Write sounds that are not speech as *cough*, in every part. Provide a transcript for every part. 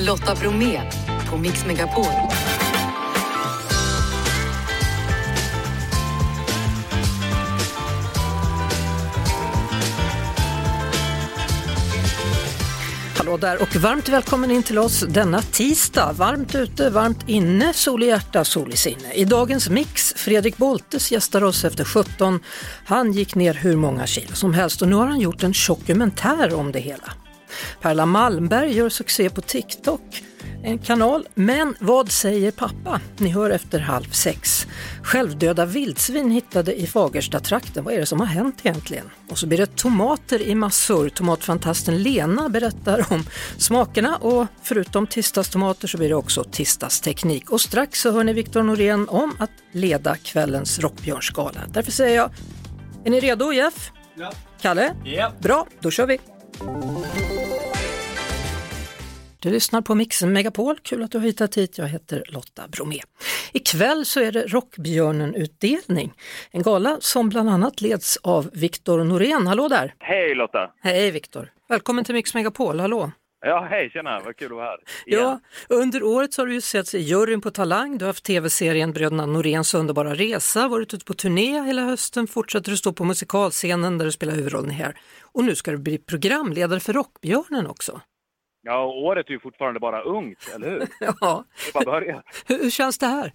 Lotta Bromé på Mix Megapol. Hallå där och varmt välkommen in till oss denna tisdag. Varmt ute, varmt inne, sol i hjärta, sol i sinne. I dagens mix, Fredrik Boltes gästar oss efter 17. Han gick ner hur många kilo som helst och nu har han gjort en dokumentär om det hela. Perla Malmberg gör succé på TikTok, en kanal. Men vad säger pappa? Ni hör efter halv sex. Självdöda vildsvin hittade i Fagersta-trakten. Vad är det som har hänt egentligen? Och så blir det tomater i massor. Tomatfantasten Lena berättar om smakerna och förutom tisdagstomater så blir det också tisdagsteknik. Och strax så hör ni Viktor Norén om att leda kvällens Rockbjörnsgala. Därför säger jag, är ni redo Jeff? Ja. Kalle? Ja. Bra, då kör vi! Du lyssnar på Mix Megapol, kul att du har hittat hit. Jag heter Lotta Bromé. Ikväll så är det Rockbjörnen-utdelning, en gala som bland annat leds av Viktor Norén. Hallå där! Hej Lotta! Hej Viktor! Välkommen till Mix Megapol, hallå! Ja, hej tjena, vad kul att vara här. Ja, under året så har du ju setts i juryn på Talang, du har haft tv-serien Bröderna Noréns underbara resa, varit ute på turné hela hösten, fortsätter du stå på musikalscenen där du spelar huvudrollen här. Och nu ska du bli programledare för Rockbjörnen också. Ja, och året är ju fortfarande bara ungt, eller hur? *laughs* Ja, Det bara börjat. hur, hur känns det här?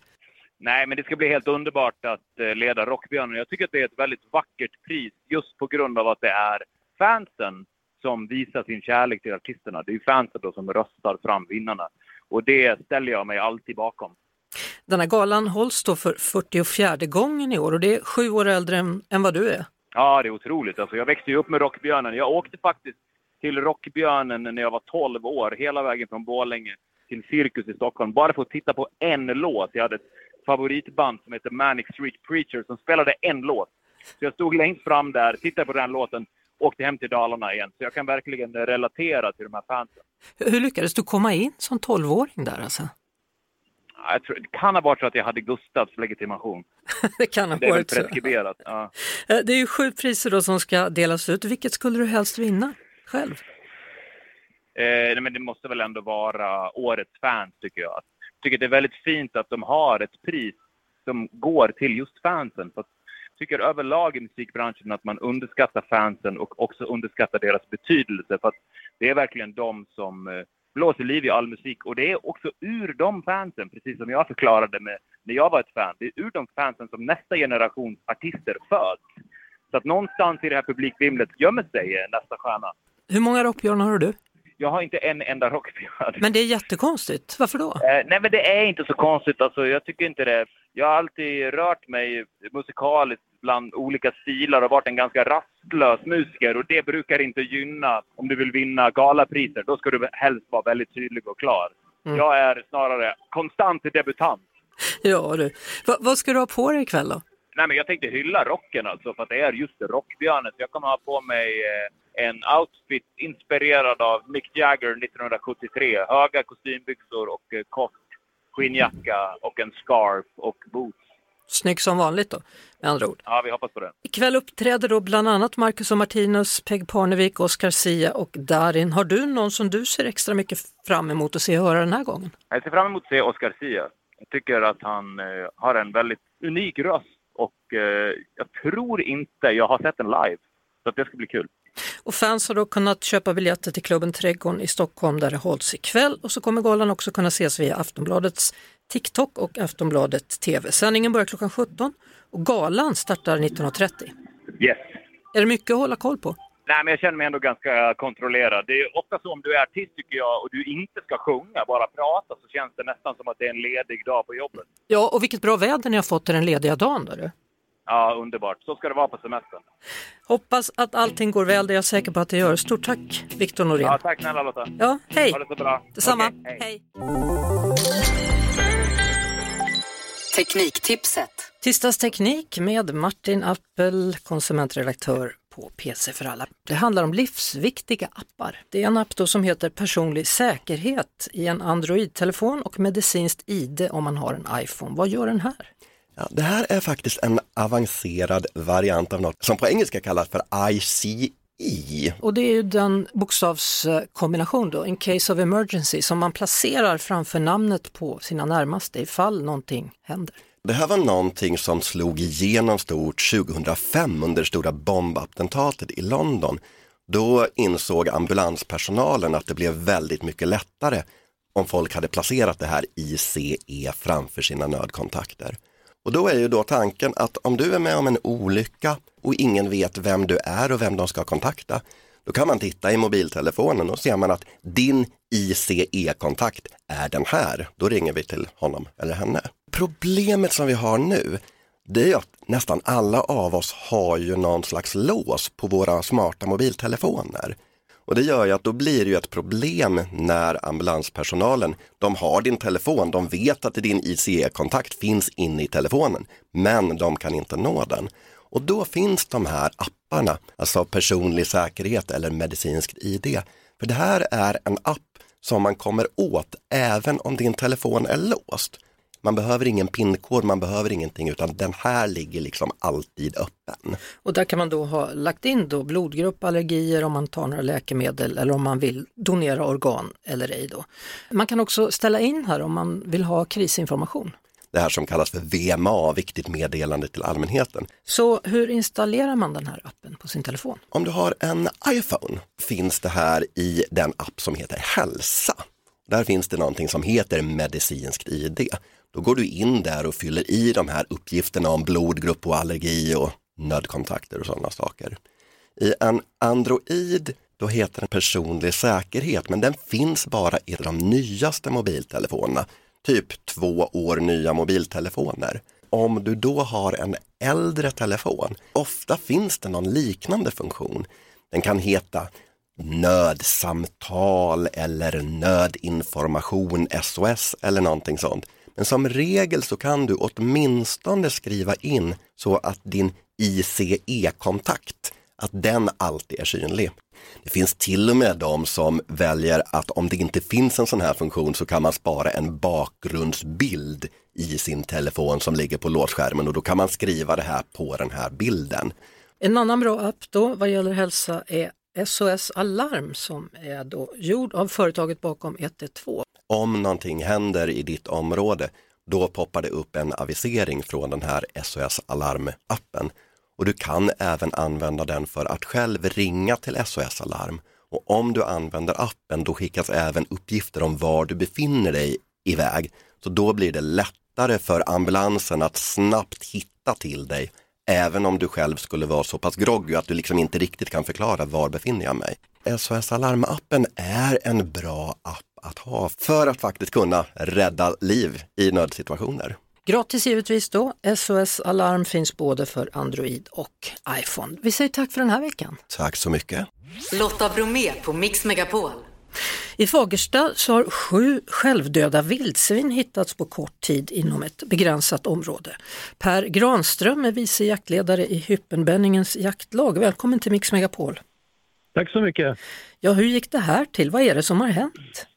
Nej, men det ska bli helt underbart att eh, leda Rockbjörnen. Jag tycker att det är ett väldigt vackert pris just på grund av att det är fansen som visar sin kärlek till artisterna. Det är ju fansen då som röstar fram vinnarna. Och det ställer jag mig alltid bakom. Den här galan hålls då för 44 gången i år och det är sju år äldre än, än vad du är. Ja, det är otroligt. Alltså, jag växte ju upp med Rockbjörnen. Jag åkte faktiskt till Rockbjörnen när jag var 12 år, hela vägen från Borlänge till Cirkus i Stockholm, bara för att titta på en låt. Jag hade ett favoritband som heter Manic Street Preacher som spelade en låt. Så jag stod längst fram där, tittade på den låten, åkte hem till Dalarna igen. Så jag kan verkligen relatera till de här fansen. Hur, lyckades du komma in som 12-åring där alltså? Ja, Jag tror, det kan ha varit så att jag hade Gustavs legitimation. *laughs* Det kan ha Det varit så. Ja. Eh, Det är ju sju priser då som ska delas ut. Vilket skulle du helst vinna själv? Eh, nej, men det måste väl ändå vara årets fans, tycker jag. Jag tycker det är väldigt fint att de har ett pris som går till just fansen. För jag tycker överlag i musikbranschen att man underskattar fansen och också underskattar deras betydelse. För att det är verkligen de som eh, blåser liv i all musik. Och det är också ur de fansen, precis som jag förklarade med när jag var ett fan, det är ur de fansen som nästa generations artister föds. Så att någonstans i det här publikvimlet gömmer sig eh, nästa stjärna. Hur många rockbjörnar har du? Jag har inte en enda rockbjörn. Men det är jättekonstigt. Varför då? Eh, nej men det är inte så konstigt alltså, jag tycker inte det. Jag har alltid rört mig musikaliskt bland olika stilar och varit en ganska rastlös musiker och det brukar inte gynna om du vill vinna galapriser. Då ska du helst vara väldigt tydlig och klar. Mm. Jag är snarare konstant debutant. Ja du. Va, vad ska du ha på dig ikväll då? Nej men jag tänkte hylla rocken alltså för att det är just rockbjörnen. Så jag kommer ha på mig eh, en outfit inspirerad av Mick Jagger 1973. Höga kostymbyxor och eh, kort skinnjacka och en scarf och boots. Snygg som vanligt då, med andra ord. Ja, vi hoppas på det. Ikväll uppträder då bland annat Marcus och Martinus, Peg Parnevik, Oscar Sia och Darin. Har du någon som du ser extra mycket fram emot att se och höra den här gången? Jag ser fram emot att se Oscar Sia. Jag tycker att han eh, har en väldigt unik röst och eh, jag tror inte jag har sett den live. Så att det ska bli kul. Och fans har då kunnat köpa biljetter till klubben Trädgården i Stockholm där det hålls ikväll och så kommer galan också kunna ses via Aftonbladets TikTok och Aftonbladet TV. Sändningen börjar klockan 17 och galan startar 19.30. Yes. Är det mycket att hålla koll på? Nej, men jag känner mig ändå ganska kontrollerad. Det är ofta så om du är artist tycker jag och du inte ska sjunga, bara prata, så känns det nästan som att det är en ledig dag på jobbet. Ja, och vilket bra väder ni har fått till den lediga dagen. Då, du. Ja, underbart. Så ska det vara på semestern. Hoppas att allting går väl, det är jag säker på att det gör. Stort tack Viktor Norén. Ja, tack snälla Lotta. Ja, hej! Ha det så bra. Detsamma. Okej, hej. Tekniktipset. Tisdagsteknik med Martin Appel, konsumentredaktör på PC för alla. Det handlar om livsviktiga appar. Det är en app då som heter Personlig säkerhet i en Android-telefon och medicinskt ID om man har en iPhone. Vad gör den här? Ja, det här är faktiskt en avancerad variant av något som på engelska kallas för ICE. Och det är ju den bokstavskombination då, in case of emergency, som man placerar framför namnet på sina närmaste ifall någonting händer. Det här var någonting som slog igenom stort 2005 under det stora bombattentatet i London. Då insåg ambulanspersonalen att det blev väldigt mycket lättare om folk hade placerat det här ICE framför sina nödkontakter. Och då är ju då tanken att om du är med om en olycka och ingen vet vem du är och vem de ska kontakta, då kan man titta i mobiltelefonen och ser man att din ICE-kontakt är den här. Då ringer vi till honom eller henne. Problemet som vi har nu, det är att nästan alla av oss har ju någon slags lås på våra smarta mobiltelefoner. Och det gör ju att då blir det ju ett problem när ambulanspersonalen, de har din telefon, de vet att din ICE-kontakt finns inne i telefonen, men de kan inte nå den. Och då finns de här apparna, alltså personlig säkerhet eller medicinskt ID. För det här är en app som man kommer åt även om din telefon är låst. Man behöver ingen pinkod, man behöver ingenting utan den här ligger liksom alltid öppen. Och där kan man då ha lagt in då blodgrupp, allergier, om man tar några läkemedel eller om man vill donera organ eller ej. Då. Man kan också ställa in här om man vill ha krisinformation. Det här som kallas för VMA, viktigt meddelande till allmänheten. Så hur installerar man den här appen på sin telefon? Om du har en iPhone finns det här i den app som heter Hälsa. Där finns det någonting som heter medicinskt ID. Då går du in där och fyller i de här uppgifterna om blodgrupp och allergi och nödkontakter och sådana saker. I en Android då heter den personlig säkerhet men den finns bara i de nyaste mobiltelefonerna, typ två år nya mobiltelefoner. Om du då har en äldre telefon, ofta finns det någon liknande funktion. Den kan heta nödsamtal eller nödinformation SOS eller någonting sånt. Men som regel så kan du åtminstone skriva in så att din ICE-kontakt, att den alltid är synlig. Det finns till och med de som väljer att om det inte finns en sån här funktion så kan man spara en bakgrundsbild i sin telefon som ligger på låsskärmen och då kan man skriva det här på den här bilden. En annan bra app då vad gäller hälsa är SOS Alarm som är då gjord av företaget bakom 112. Om någonting händer i ditt område, då poppar det upp en avisering från den här SOS Alarm-appen. Och du kan även använda den för att själv ringa till SOS Alarm. Och om du använder appen, då skickas även uppgifter om var du befinner dig iväg. Så då blir det lättare för ambulansen att snabbt hitta till dig Även om du själv skulle vara så pass groggy att du liksom inte riktigt kan förklara var befinner jag mig. SOS Alarm-appen är en bra app att ha för att faktiskt kunna rädda liv i nödsituationer. Gratis givetvis då. SOS Alarm finns både för Android och iPhone. Vi säger tack för den här veckan. Tack så mycket. Lotta Bromé på Mix Megapol. I Fagersta så har sju självdöda vildsvin hittats på kort tid inom ett begränsat område. Per Granström är vice jaktledare i Hyppenbenningens jaktlag. Välkommen till Mix Megapol. Tack så mycket. Ja, hur gick det här till? Vad är det som har hänt?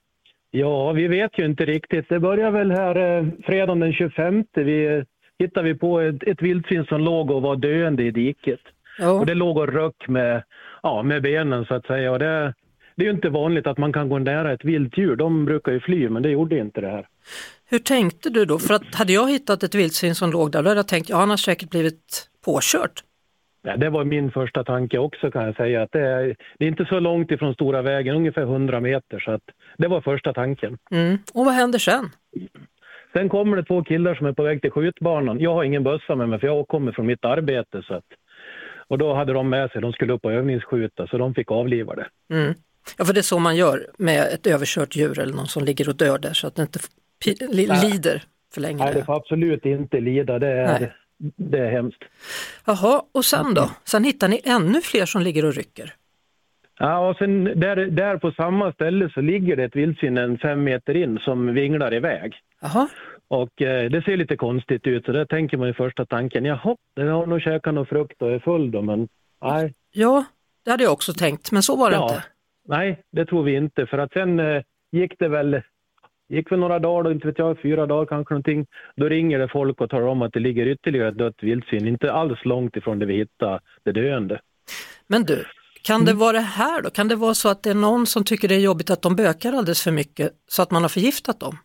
Ja, vi vet ju inte riktigt. Det började väl här eh, fredagen den 25. Vi hittade vi på ett, ett vildsvin som låg och var döende i diket. Ja. Och det låg och röck med, ja, med benen så att säga. Och det, det är ju inte vanligt att man kan gå nära ett vilt djur. De brukar ju fly, men det gjorde inte det här. Hur tänkte du då? För att hade jag hittat ett vildsvin som låg där, då hade jag tänkt, ja han har säkert blivit påkört. Ja, det var min första tanke också kan jag säga. Att det, är, det är inte så långt ifrån stora vägen, ungefär 100 meter. Så att det var första tanken. Mm. Och vad händer sen? Sen kommer det två killar som är på väg till skjutbanan. Jag har ingen bössa med mig för jag kommer från mitt arbete. Så att, och då hade de med sig, de skulle upp och övningsskjuta så de fick avliva det. Mm. Ja, för det är så man gör med ett överkört djur eller någon som ligger och dör där så att det inte li lider för länge. Nej, det får absolut inte lida. Det är, det är hemskt. Jaha, och sen då? Sen hittar ni ännu fler som ligger och rycker? Ja, och sen där, där på samma ställe så ligger det ett vildsvin en fem meter in som vinglar iväg. Jaha. Och eh, det ser lite konstigt ut så där tänker man i första tanken, jaha, det har nog käkat någon frukt och är full då, men nej. Ja, det hade jag också tänkt, men så var det ja. inte. Nej, det tror vi inte. För att sen eh, gick det väl gick väl några dagar, då, inte vet jag, fyra dagar kanske någonting. Då ringer det folk och talar om att det ligger ytterligare ett dött vildsvin, inte alls långt ifrån där vi hittade det döende. Men du, Kan det vara det här då? Kan det vara så att det är någon som tycker det är jobbigt att de bökar alldeles för mycket så att man har förgiftat dem?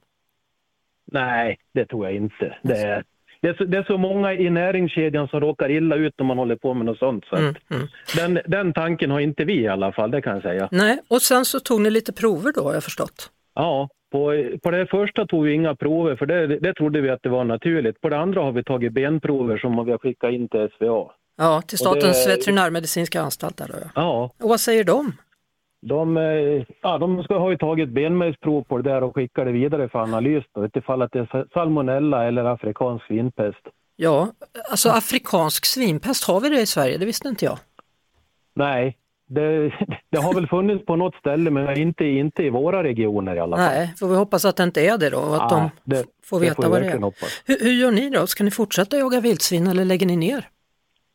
Nej, det tror jag inte. Det är, det är, så, det är så många i näringskedjan som råkar illa ut om man håller på med något sånt. Så mm, mm. Den, den tanken har inte vi i alla fall, det kan jag säga. Nej, och sen så tog ni lite prover då har jag förstått? Ja, på, på det första tog vi inga prover för det, det trodde vi att det var naturligt. På det andra har vi tagit benprover som vi har skickat in till SVA. Ja, till Statens det... veterinärmedicinska anstalt där då ja. ja. Och vad säger de? De, eh, ja, de ska ha ju tagit benmärgsprov på det där och skickat det vidare för analys då, utifall att det är salmonella eller afrikansk svinpest. Ja, alltså afrikansk svinpest, har vi det i Sverige? Det visste inte jag. Nej, det, det, har väl funnits på något ställe men inte, inte i våra regioner i alla fall. Nej, får vi hoppas att det inte är det då och att ja, de det, får veta vad det är. Hur, hur, gör ni då? Ska ni fortsätta jaga vildsvin eller lägger ni ner?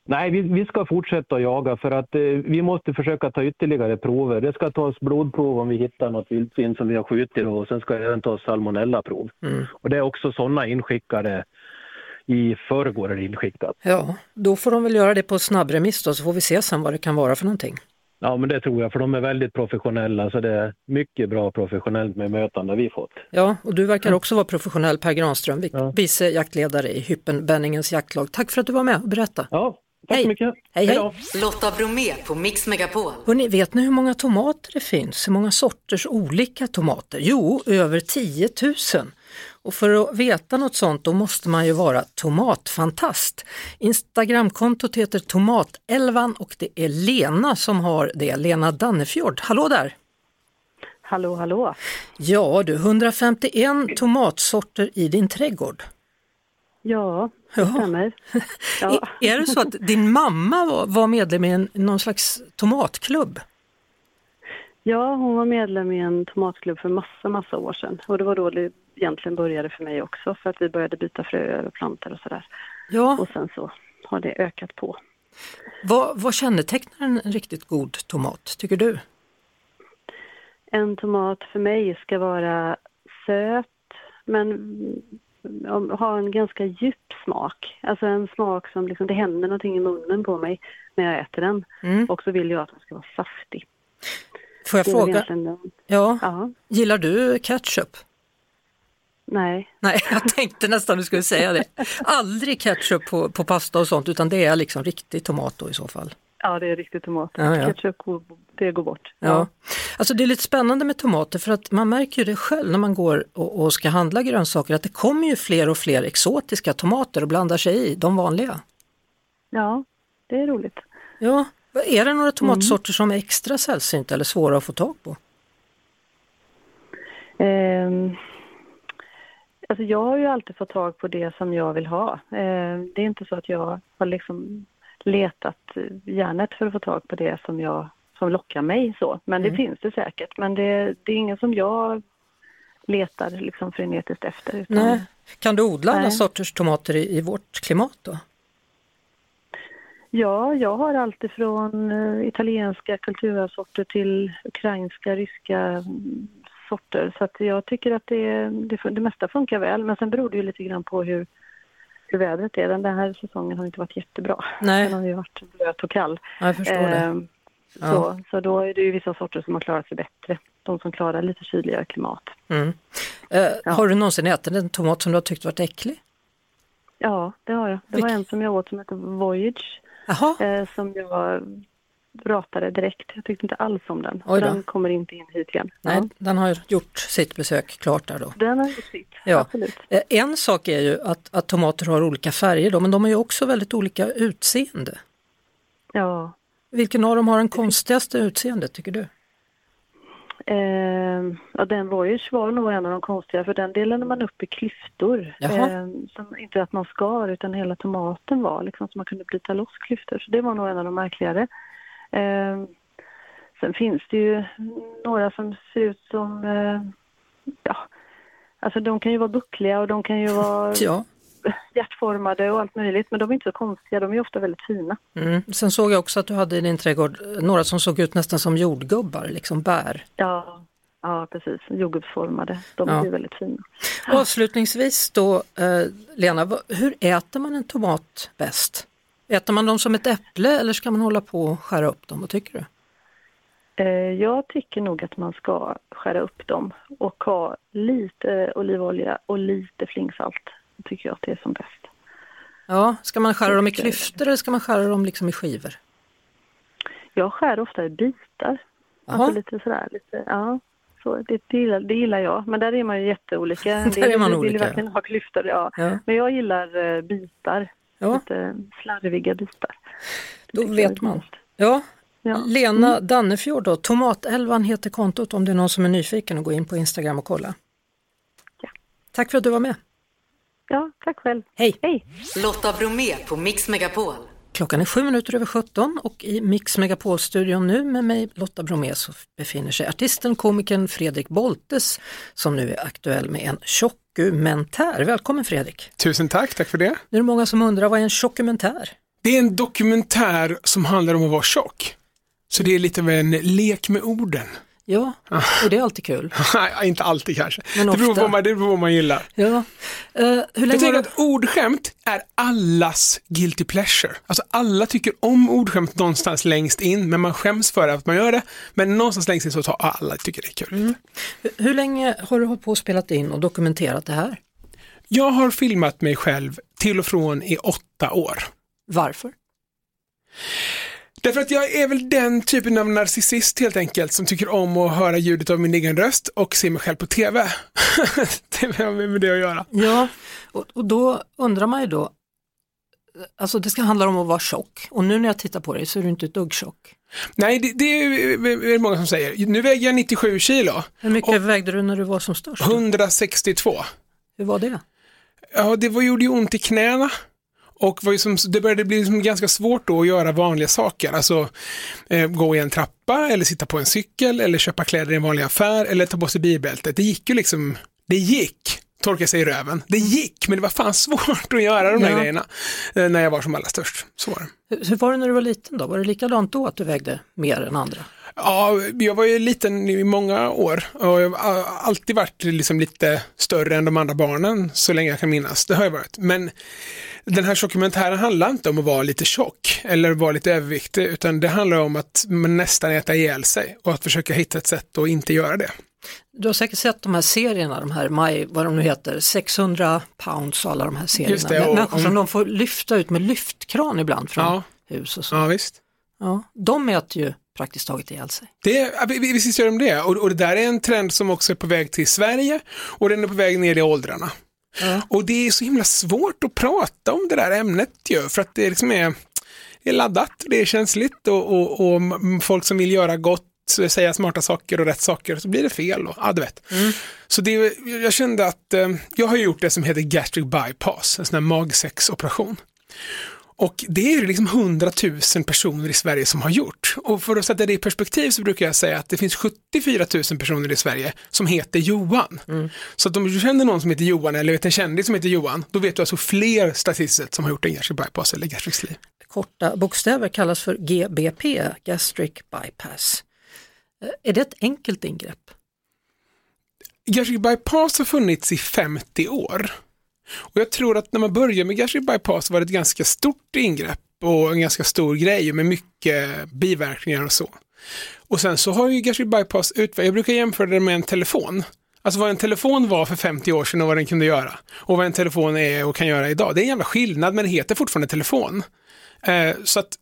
Nej, vi, vi ska fortsätta jaga för att eh, vi måste försöka ta ytterligare prover. Det ska tas blodprov om vi hittar något vildsvin som vi har skjutit och sen ska även tas salmonellaprov. Mm. Och det är också sådana inskickade i förrgår är inskickat. Ja, då får de väl göra det på snabbremiss då så får vi se sen vad det kan vara för någonting. Ja, men det tror jag, för de är väldigt professionella, så det är mycket bra professionellt med mötande vi fått. Ja, och du verkar också vara professionell, Per Granström, vice jaktledare i Hyppenbenningens jaktlag. Tack för att du var med och berättade. Ja, Tack så mycket. Hej, hej. Lotta Bromé på Mix Megapol. Hörrni, vet ni hur många tomater det finns? Hur många sorters olika tomater? Jo, över 10 000. Och för att veta något sånt då måste man ju vara tomatfantast. Instagramkontot heter Tomatelvan och det är Lena som har det, Lena Dannefjord. Hallå där! Hallå, hallå! Ja du, 151 tomatsorter i din trädgård. Ja, det stämmer. *laughs* Ja. är det så att din mamma var medlem i en, någon slags tomatklubb? Ja, hon var medlem i en tomatklubb för massa, massa år sedan. Och det var då det egentligen började för mig också, för att vi började byta fröer och plantor och sådär. Ja. Och sen så har det ökat på. Vad, vad kännetecknar en riktigt god tomat, tycker du? En tomat för mig ska vara söt, men ha en ganska djup smak. Alltså en smak som liksom, det händer någonting i munnen på mig när jag äter den. Mm. Och så vill jag att den ska vara saftig. Får jag fråga? Ja. ja. Gillar du ketchup? Nej. Nej, jag tänkte nästan du skulle säga det. Aldrig ketchup på, på pasta och sånt utan det är liksom riktig tomat då i så fall. Ja, det är riktig tomat. Ja, ja. Ketchup, det går bort. Ja. ja. Alltså det är lite spännande med tomater för att man märker ju det själv när man går och, och ska handla grönsaker att det kommer ju fler och fler exotiska tomater och blandar sig i de vanliga. Ja, det är roligt. Ja, är det några tomatsorter mm. som är extra sällsynta eller svåra att få tag på? Um, alltså jag har ju alltid fått tag på det som jag vill ha. Um, det är inte så att jag har liksom letat järnet för att få tag på det som, jag, som lockar mig. så. Men det mm. finns det säkert. Men det, det är ingen som jag letar liksom frenetiskt efter. Utan, Nej. Kan du odla alla sorters tomater i, i vårt klimat då? Ja, jag har allt ifrån uh, italienska kulturarvssorter till ukrainska, ryska mm, sorter. Så att jag tycker att det, det, det mesta funkar väl. Men sen beror det ju lite grann på hur, hur vädret är. Den här säsongen har inte varit jättebra. Nej. Den har ju varit blöt och kall. Jag förstår det. Eh, ja. så, så då är det ju vissa sorter som har klarat sig bättre. De som klarar lite kyligare klimat. Mm. Eh, ja. Har du någonsin ätit en tomat som du har tyckt varit äcklig? Ja, det har jag. Det var en som jag åt som heter Voyage. Eh, som jag ratade direkt. Jag tyckte inte alls om den. Den kommer inte in hit igen. Nej, ja. den har gjort sitt besök klart där då. Den har gjort sitt, ja. absolut. Eh, en sak är ju att, att tomater har olika färger då, men de har ju också väldigt olika utseende. Ja. Vilken av dem har den konstigaste utseendet tycker du? Eh, ja, den var nog en av de konstiga för den delade man upp i klyftor. Eh, som inte att man skar utan hela tomaten var liksom så man kunde bryta loss klyftor. Så det var nog en av de märkligare. Eh, sen finns det ju några som ser ut som, eh, ja, alltså de kan ju vara buckliga och de kan ju vara *laughs* ja. hjärtformade och allt möjligt men de är inte så konstiga, de är ofta väldigt fina. Mm. Sen såg jag också att du hade i din trädgård några som såg ut nästan som jordgubbar, liksom bär. Ja, ja precis, jordgubbsformade, de ja. är väldigt fina. Avslutningsvis då, eh, Lena, hur äter man en tomat bäst? Äter man dem som ett äpple eller ska man hålla på och skära upp dem? Vad tycker du? Eh, jag tycker nog att man ska skära upp dem och ha lite olivolja och lite flingsalt. Då tycker jag att det är som bäst. Ja, ska man skära dem i klyftor eller ska man skära dem liksom i skivor? Jag skär ofta i bitar. Alltså lite sådär, lite, ja. Så det, det, gillar, det gillar jag, men där är man ju jätteolika. *laughs* där är man vill olika. verkligen ha klyftor, ja. ja. Men jag gillar uh, bitar, ja. lite slarviga bitar. Då vet man. Ja. ja. Lena mm. Dannefjord då, Tomatälvan heter kontot om det är någon som är nyfiken och gå in på Instagram och kolla. Ja. Tack för att du var med. Ja, tack själv. Hej! Hej. Lotta Bromé på Mix Megapol. Klockan är sju minuter över 17 och i Mix Megapol-studion nu med mig Lotta Bromé så befinner sig artisten, komikern Fredrik Boltes som nu är aktuell med en tjockumentär. Välkommen Fredrik! Tusen tack, tack för det! Nu är det många som undrar, vad är en tjockumentär? Det är en dokumentär som handlar om att vara tjock. Så det är lite av en lek med orden. Ja, och det är alltid kul. Nej, *laughs* inte alltid kanske. Men det, beror på vad, det beror på vad man gillar. Ja. Uh, hur länge jag tänker att ordskämt är allas guilty pleasure. Alltså alla tycker om ordskämt någonstans längst in, men man skäms för att man gör det. Men någonstans längst in så tar alla tycker det är kul. Mm. Hur länge har du hållit på och spelat in och dokumenterat det här? Jag har filmat mig själv till och från i åtta år. Varför? Därför att jag är väl den typen av narcissist helt enkelt som tycker om att höra ljudet av min egen röst och se mig själv på TV. det *laughs* har med det att göra. Ja, och, och då undrar man ju då, alltså det ska handla om att vara tjock och nu när jag tittar på dig så är du inte ett dugg tjock. Nej, det, det är det många som säger. Nu väger jag 97 kilo. Hur mycket vägde du när du var som störst? 162. Hur var det? Ja, det var, gjorde ju ont i knäna. Och som, det började bli liksom ganska svårt då att göra vanliga saker, alltså eh, gå i en trappa eller sitta på en cykel eller köpa kläder i en vanlig affär eller ta på sig bilbältet. Det gick ju liksom, det gick, torka sig i röven. Det gick, men det var fan *laughs* svårt att göra de där ja. grejerna eh, när jag var som allra störst. Så var det. Hur, hur var det när du var liten då? Var det likadant då att du vägde mer än andra? Ja, jag var ju liten i många år och jag har alltid varit liksom lite större än de andra barnen så länge jag kan minnas. Det har jag varit. Men den här dokumentären handlar inte om att vara lite tjock eller vara lite överviktig utan det handlar om att nästan äta ihjäl sig och att försöka hitta ett sätt att inte göra det. Du har säkert sett de här serierna, de här, My, vad de nu heter, 600 pounds och alla de här serierna. Just det, och, Människor som de får lyfta ut med lyftkran ibland från ja, hus och så. Ja, visst. Ja, de äter ju praktiskt taget ihjäl sig. Det, visst gör de det och, och det där är en trend som också är på väg till Sverige och den är på väg ner i åldrarna. Mm. Och det är så himla svårt att prata om det där ämnet ju, för att det liksom är, är laddat, det är känsligt och, och, och, folk som vill göra gott säga smarta saker och rätt saker så blir det fel. Och, ja, du vet. Mm. Så det, jag kände att eh, jag har gjort det som heter gastric bypass, en sån här magsexoperation. Och det är liksom 100 000 personer i Sverige som har gjort. Och för att sätta det i perspektiv så brukar jag säga att det finns 74 000 personer i Sverige som heter Johan. Mm. Så att om du känner någon som heter Johan eller vet en kändis som heter Johan, då vet du alltså fler statistiskt som har gjort en gastric bypass eller gastric sleeve. Korta bokstäver kallas för GBP, gastric bypass. Eh, är det ett enkelt ingrepp? Gastric bypass har funnits i 50 år. Och jag tror att när man började med gastric bypass var det ett ganska stort ingrepp och en ganska stor grej med mycket biverkningar och så. Och sen så har ju gastric bypass utvecklats, jag brukar jämföra det med en telefon. Alltså vad en telefon var för 50 år sedan och vad den kunde göra. Och vad en telefon är och kan göra idag. Det är en jävla skillnad men det heter fortfarande telefon. Eh, så att,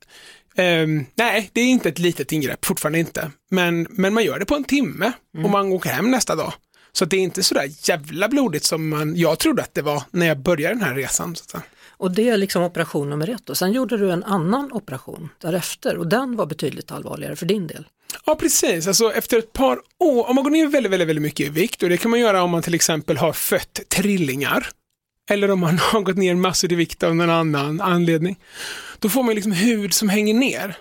eh, nej, det är inte ett litet ingrepp, fortfarande inte. Men, men man gör det på en timme mm. och man åker hem nästa dag. Så det är inte sådär jävla blodigt som man, jag trodde att det var när jag började den här resan. Så och det är liksom operation nummer ett och sen gjorde du en annan operation därefter och den var betydligt allvarligare för din del. Ja precis, alltså efter ett par år, om man går ner väldigt, väldigt, väldigt mycket i vikt och det kan man göra om man till exempel har fött trillingar eller om man *laughs* har gått ner massor i vikt av någon annan anledning. Då får man liksom hud som hänger ner.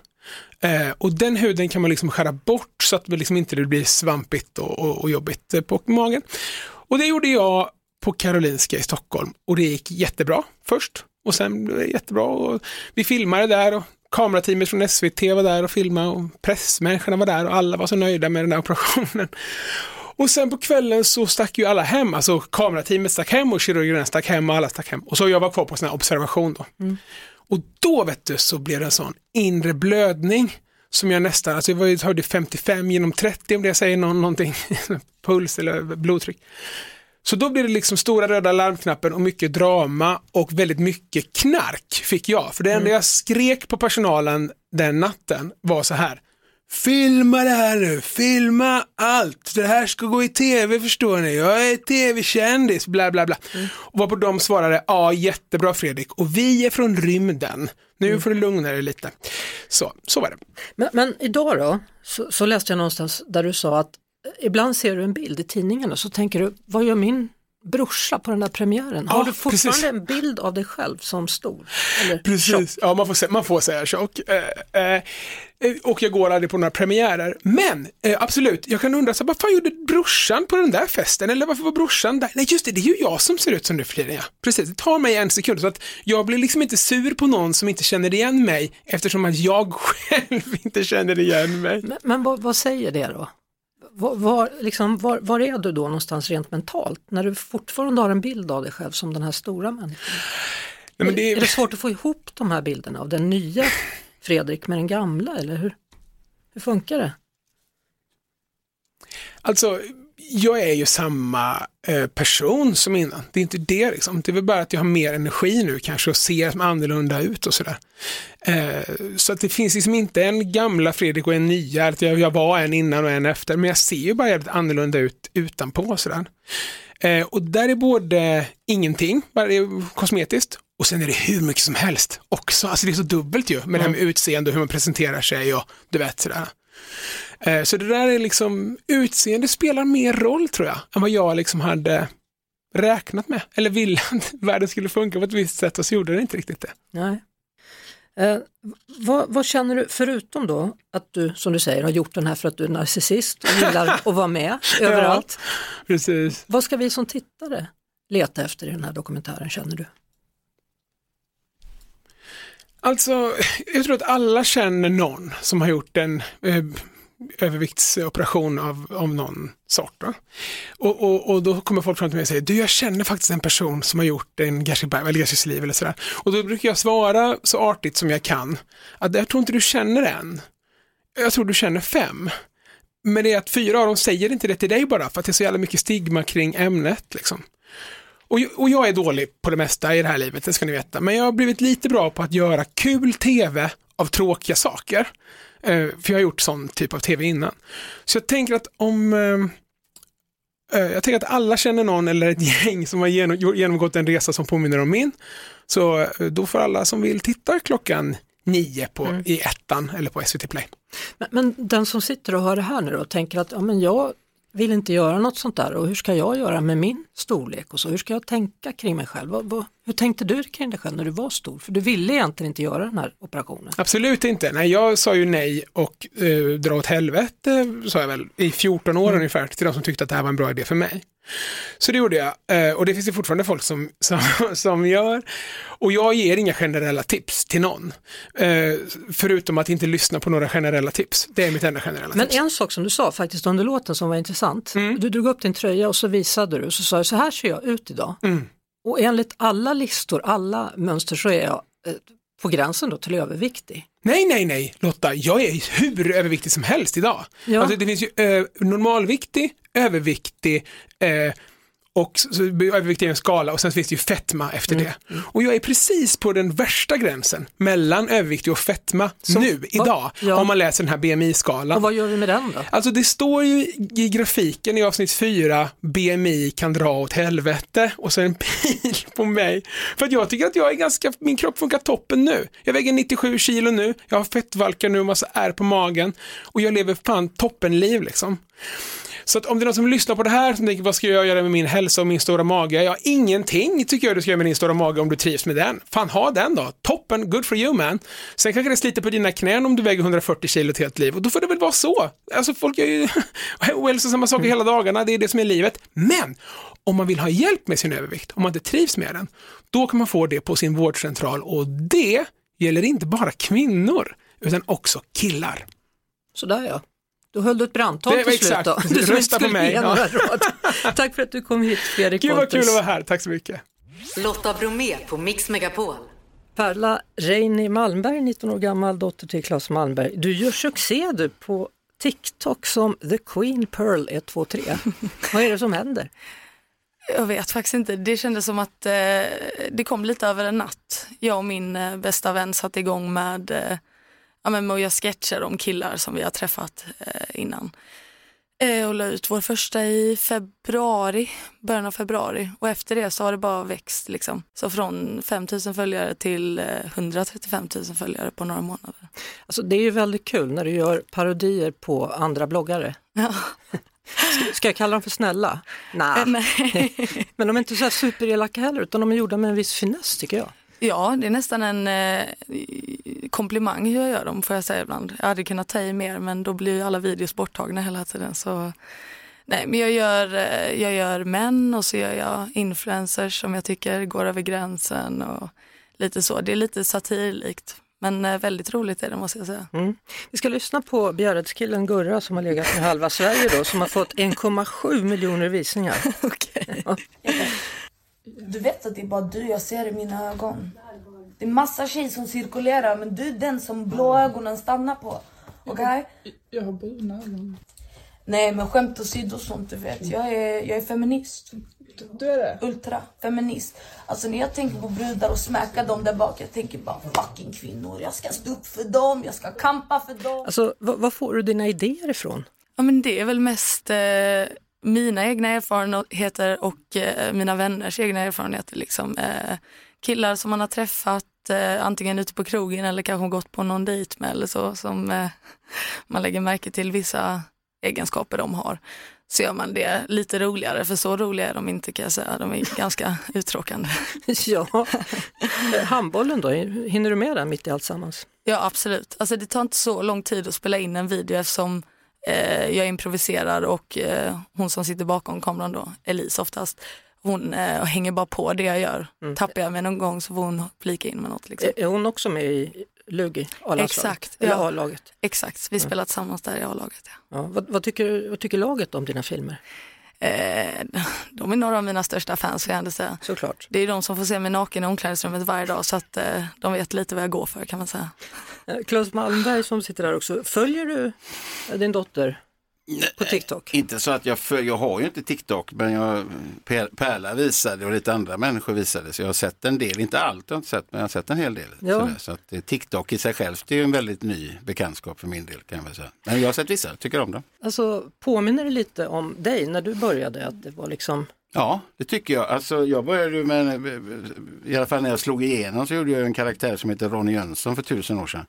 Eh, och den huden kan man liksom skära bort så att det liksom inte blir svampigt och, och, och jobbigt eh, på magen. Och det gjorde jag på Karolinska i Stockholm och det gick jättebra först och sen blev det jättebra. Och vi filmade där och kamerateamet från SVT var där och filmade och pressmänniskorna var där och alla var så nöjda med den här operationen. Och sen på kvällen så stack ju alla hem, alltså kamerateamet stack hem och kirurgerna stack hem och alla stack hem. Och så jag var kvar på sån här observation då. Mm. Och då vet du så blev det en sån inre blödning som jag nästan, alltså jag hörde 55 genom 30 om det säger någon, någonting, *laughs* puls eller blodtryck. Så då blir det liksom stora röda larmknappen och mycket drama och väldigt mycket knark fick jag. För det enda mm. jag skrek på personalen den natten var så här. Filma det här nu, filma allt. Det här ska gå i tv förstår ni. Jag är tv-kändis, bla bla bla. Mm. Och varpå de svarade, ja jättebra Fredrik och vi är från rymden. Nu mm. får du lugna dig lite. Så, så var det. Men, men idag då, så, så, läste jag någonstans där du sa att ibland ser du en bild i tidningen och så tänker du, vad gör min brorsa på den där premiären. Ja, Har du fortfarande precis. en bild av dig själv som stor? Precis, tjock? ja man får, man får säga tjock. Eh, eh, och jag går aldrig på några premiärer. Men eh, absolut, jag kan undra, så, vad fan gjorde brorsan på den där festen? Eller varför var brorsan där? Nej just det, det är ju jag som ser ut som nu för tiden. Ja. Precis, det tar mig en sekund. Så att jag blir liksom inte sur på någon som inte känner igen mig eftersom att jag *laughs* själv inte känner igen mig. Men, men vad, vad säger det då? var, var, liksom, var, var, är du då någonstans rent mentalt när du fortfarande har en bild av dig själv som den här stora människan? Nej, det... Är det svårt att få ihop de här bilderna av den nya Fredrik med den gamla eller hur, hur funkar det? Alltså, jag är ju samma eh, person som innan. Det är inte det liksom. Det är väl bara att jag har mer energi nu kanske och ser annorlunda ut och sådär. Eh, så att det finns liksom inte en gamla Fredrik och en nya, att jag, var en innan och en efter, men jag ser ju bara jävligt annorlunda ut utanpå sådär. Eh, och där är både ingenting, bara det är kosmetiskt, och sen är det hur mycket som helst också. Alltså det är så dubbelt ju med mm. det här med utseende och hur man presenterar sig och du vet sådär. Eh, så det där är liksom, utseende spelar mer roll tror jag, än vad jag liksom hade räknat med. Eller ville *laughs* att världen skulle funka på ett visst sätt och så gjorde den inte riktigt det. Nej. Eh, vad, vad, känner du, förutom då att du, som du säger, har gjort den här för att du är narcissist och gillar *laughs* att vara med överallt. Ja, precis. Vad ska vi som tittare leta efter i den här dokumentären, känner du? Alltså, jag tror att alla känner någon som har gjort en eh, överviktsoperation av, av någon sort. Och, och, och, då kommer folk fram till mig och säger, du jag känner faktiskt en person som har gjort en gastric eller gastric sleeve eller sådär. Och då brukar jag svara så artigt som jag kan, att jag tror inte du känner en. Jag tror du känner fem. Men det är att fyra av dem säger inte det till dig bara för att det är så jävla mycket stigma kring ämnet. Liksom. Och, och jag är dålig på det mesta i det här livet, det ska ni veta. Men jag har blivit lite bra på att göra kul tv av tråkiga saker. Eh, för jag har gjort sån typ av tv innan. Så jag tänker att om eh, eh, jag tänker att alla känner någon eller ett gäng som har genomgått en resa som påminner om min. Så då får alla som vill titta klockan nio på, mm. i ettan eller på SVT Play. Men, men, den som sitter och hör det här nu och tänker att ja, men jag vill inte göra något sånt där och hur ska jag göra med min storlek och så? Hur ska jag tänka kring mig själv? Vad, vad, hur tänkte du kring dig själv när du var stor? För du ville egentligen inte göra den här operationen. Absolut inte. Nej, jag sa ju nej och eh, dra åt helvete, sa jag väl, i 14 år mm. ungefär till de som tyckte att det här var en bra idé för mig. Så det gjorde jag eh, och det finns det fortfarande folk som, *laughs* som, som gör. Och jag ger inga generella tips till någon. Eh, förutom att inte lyssna på några generella tips. Det är mitt enda generella Men tips. en sak som du sa faktiskt under låten som var intressant. Mm. Du drog upp din tröja och så visade du och så sa du så här ser jag ut idag. Mm. Och enligt alla listor, alla mönster så är jag eh, på gränsen då till överviktig. Nej, nej, nej Lotta, jag är hur överviktig som helst idag. Ja. Alltså, det finns ju eh, normalviktig, överviktig, eh, och så övervikt är en skala och sen finns det ju fetma efter mm. det. Och jag är precis på den värsta gränsen mellan övervikt och fetma så, nu, idag, ja. om man läser den här BMI-skalan. Och vad gör vi med den då? Alltså det står ju i grafiken i avsnitt 4, BMI kan dra åt helvete och så en *laughs* pil på mig. För att jag tycker att jag är ganska, min kropp funkar toppen nu. Jag väger 97 kilo nu, jag har fettvalkar nu, massa ärr på magen och jag lever fan toppenliv liksom. Så att om det är någon som lyssnar på det här som tänker vad ska jag göra med min hälsa och min stora mage? Ja, ingenting tycker jag du ska göra med din stora mage om du trivs med den. Fan, ha den då. Toppen, good for you man. Sen kanske det sliter på dina knän om du väger 140 kilo ett helt liv och då får det väl vara så. Alltså folk gör ju *laughs* ohälsosamma saker hela dagarna, det är det som är livet. Men om man vill ha hjälp med sin övervikt, om man inte trivs med den, då kan man få det på sin vårdcentral och det gäller inte bara kvinnor utan också killar. Sådär ja. Då höll du ett brandtal till slut då. Du Rösta på mig. Ja. Tack för att du kom hit Fredrik Gud vad kul att vara här, tack så mycket. Lotta Bromé på Mix Megapol. Perla Reini Malmberg, 19 år gammal, dotter till Claes Malmberg. Du gör succé du på TikTok som The Queen Pearl 123. Vad är det som händer? Jag vet faktiskt inte. Det kändes som att eh, det kom lite över en natt. Jag och min eh, bästa vän satte igång med, eh, ja, med att göra sketcher om killar som vi har träffat eh, innan. Eh, och la ut vår första i februari, början av februari och efter det så har det bara växt liksom. Så från 5000 följare till 135 000 följare på några månader. Alltså det är ju väldigt kul när du gör parodier på andra bloggare. Ja. *laughs* Ska, ska jag kalla dem för snälla? Nah. Eh, nej. *laughs* Men de är inte så här superelaka heller utan de är gjorda med en viss finess tycker jag. Ja, det är nästan en eh, komplimang hur jag gör dem får jag säga ibland. Jag hade kunnat ta i mer men då blir ju alla videos borttagna hela tiden. Så, nej, men jag gör, eh, jag gör män och så gör jag influencers som jag tycker går över gränsen och lite så. Det är lite satirlikt men eh, väldigt roligt är det måste jag säga. Mm. Vi ska lyssna på Bjäredskillen Gurra som har legat med halva Sverige då, som har fått 1,7 miljoner visningar. *laughs* okay. Du vet att det är bara du jag ser i mina ögon. Det är massa tjejer som cirkulerar men du är den som blå ögonen stannar på. Okej? Okay? Jag har bruna ögon. Nej men skämt åsido sånt du vet. Jag är, jag är feminist. Du är det? Ultra feminist. Alltså när jag tänker på brudar och smäcka dem där bak, jag tänker bara fucking kvinnor. Jag ska stå upp för dem, jag ska kampa för dem. Alltså vad får du dina idéer ifrån? Ja men det är väl mest eh, mina egna erfarenheter och eh, mina vänners egna erfarenheter. Liksom. Eh, killar som man har träffat eh, antingen ute på krogen eller kanske gått på någon dejt med eller så som man lägger märke till vissa egenskaper de har. Så gör man det lite roligare, för så roliga är de inte kan jag säga. De är *laughs* ganska uttråkande. ja, handbollen då, hinner du med den mitt i allt sammans? Ja absolut, alltså det tar inte så lång tid att spela in en video eftersom eh, jag improviserar och eh, hon som sitter bakom kameran då, Elise oftast, hon eh, hänger bara på det jag gör. Mm. Tappar jag mig någon gång så får hon flika in med något. Liksom. Är hon också med i Lugi? Exakt, ja. A-laget? Exakt, vi spelar tillsammans där i A-laget. Ja. Ja, vad, vad, tycker, vad tycker laget om dina filmer? Eh, *laughs* de är några av mina största fans får jag säga. Såklart. Det är de som får se mig naken i omklädningsrummet varje dag så att eh, de vet lite vad jag går för kan man säga. Claes eh, Malmberg som sitter där också, följer du din dotter på TikTok? Inte så att jag följer, jag har ju inte TikTok men jag, Perla visade och lite andra människor visade så jag har sett en del, inte allt jag har inte sett men jag har sett en hel del. Ja. Sådär, så att eh, TikTok i sig självt är ju en väldigt ny bekantskap för min del kan jag säga. Men jag har sett vissa, tycker om det. Alltså påminner det lite om dig när du började, att det var liksom Ja, det tycker jag. Alltså, jag började med, i alla fall när jag slog igenom så gjorde jag en karaktär som heter Ronny Jönsson för tusen år sedan.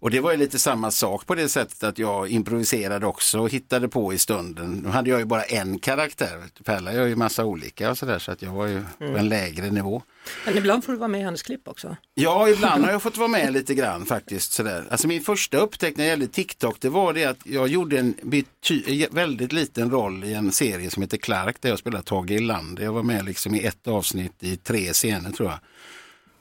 Och det var ju lite samma sak på det sättet att jag improviserade också och hittade på i stunden. Nu hade jag ju bara en karaktär, Perla gör ju massa olika och sådär så att jag var ju mm. på en lägre nivå. Men ibland får du vara med i hennes klipp också? Ja, ibland har jag fått vara med lite grann faktiskt. Sådär. Alltså min första upptäckt när det gällde TikTok det var det att jag gjorde en väldigt liten roll i en serie som heter Clark där jag spelade Tage Erlander. Jag var med liksom i ett avsnitt i tre scener tror jag.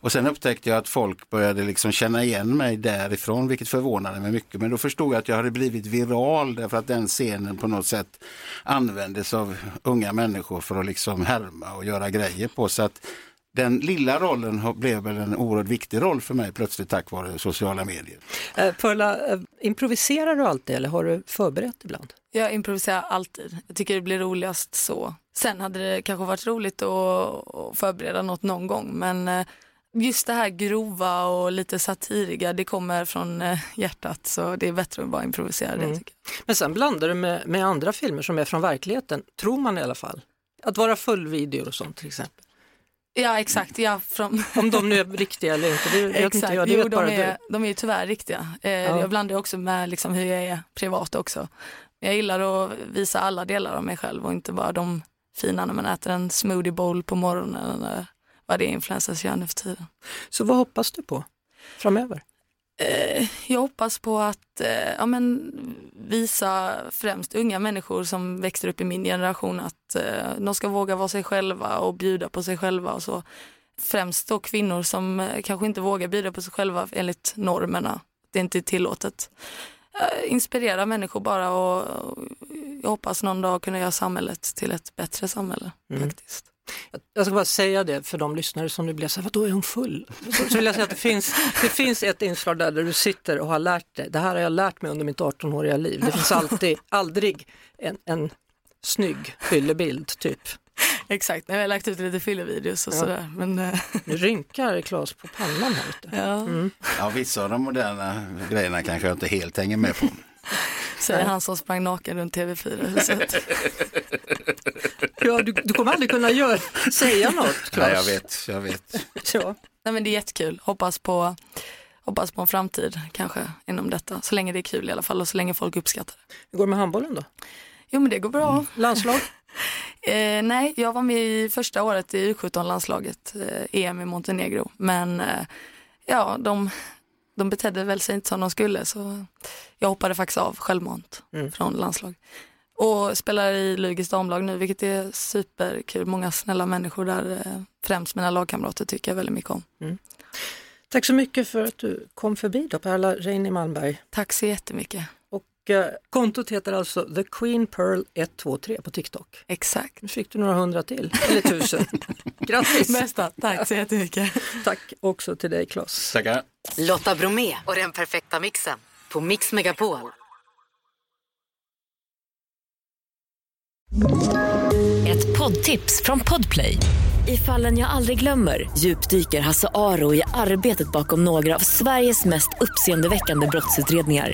Och sen upptäckte jag att folk började liksom känna igen mig därifrån, vilket förvånade mig mycket. Men då förstod jag att jag hade blivit viral därför att den scenen på något sätt användes av unga människor för att liksom härma och göra grejer på. Så att den lilla rollen blev väl en oerhört viktig roll för mig plötsligt tack vare sociala medier. Eh, Perla, eh, improviserar du alltid eller har du förberett ibland? Jag improviserar alltid. Jag tycker det blir roligast så. Sen hade det kanske varit roligt att förbereda något någon gång men eh, just det här grova och lite satiriga, det kommer från eh, hjärtat så det är bättre att bara improvisera det. Mm. Men sen blandar du med, med andra filmer som är från verkligheten, tror man i alla fall. Att vara full video och sånt till exempel. Ja exakt, ja, från... om de nu är riktiga eller inte, det vet inte jag. Det jo, de, är, de är tyvärr riktiga. Eh, ja. Jag blandar också med liksom hur jag är privat också. Jag gillar att visa alla delar av mig själv och inte bara de fina när man äter en smoothie bowl på morgonen eller vad det är influencers gör nu för tiden. Så vad hoppas du på framöver? Eh, jag hoppas på att eh, ja, men, visa främst unga människor som växer upp i min generation att eh, de ska våga vara sig själva och bjuda på sig själva och så. Främst då kvinnor som kanske inte vågar bjuda på sig själva enligt normerna. Det är inte tillåtet. Inspirera människor bara och jag hoppas någon dag kunna göra samhället till ett bättre samhälle. Mm. faktiskt. Jag ska bara säga det för de lyssnare som nu blir så här, vadå är hon full? Så, vill jag säga att det finns, det finns ett inslag där, där du sitter och har lärt dig, det här har jag lärt mig under mitt 18-åriga liv. Det finns alltid, aldrig en, en snygg fyllebild typ. Exakt, jag har lagt ut lite fyllevideos och ja. sådär. Men... Eh, nu rynkar Claes på pannan här ute. Ja. Mm. ja, vissa av de moderna grejerna kanske jag inte helt hänger med på. Säger han som sprang naken runt TV4-huset. *laughs* ja, du, du, kommer aldrig kunna göra, säga något, Claes. Nej, jag vet, jag vet. *laughs* Ja. Nej, men det är jättekul, hoppas på, hoppas på en framtid kanske inom detta. Så länge det är kul i alla fall och så länge folk uppskattar det. Hur går det med handbollen då? Jo men det går bra. Mm. Landslag? *laughs* eh, nej, jag var med i första året i U17-landslaget, eh, EM i Montenegro. Men eh, ja, de, de betedde väl sig inte som de skulle så jag hoppade faktiskt av självmant mm. från landslag. Och spelar i Lugis damlag nu vilket är superkul. Många snälla människor där, eh, främst mina lagkamrater tycker jag väldigt mycket om. Mm. Tack så mycket för att du kom förbi då, Perla Reini Malmberg. Tack så jättemycket. Och eh, kontot heter alltså The Queen Pearl 123 på TikTok. Exakt. Nu fick du några hundra till, *laughs* eller tusen. Grattis! Bästa, tack så jättemycket. tack också till dig Klas. Tackar. Lotta Bromé och den perfekta mixen på Mix Megapol. Ett poddtips från Podplay. I fallen jag aldrig glömmer djupdyker Hasse Aro i arbetet bakom några av Sveriges mest uppseendeväckande brottsutredningar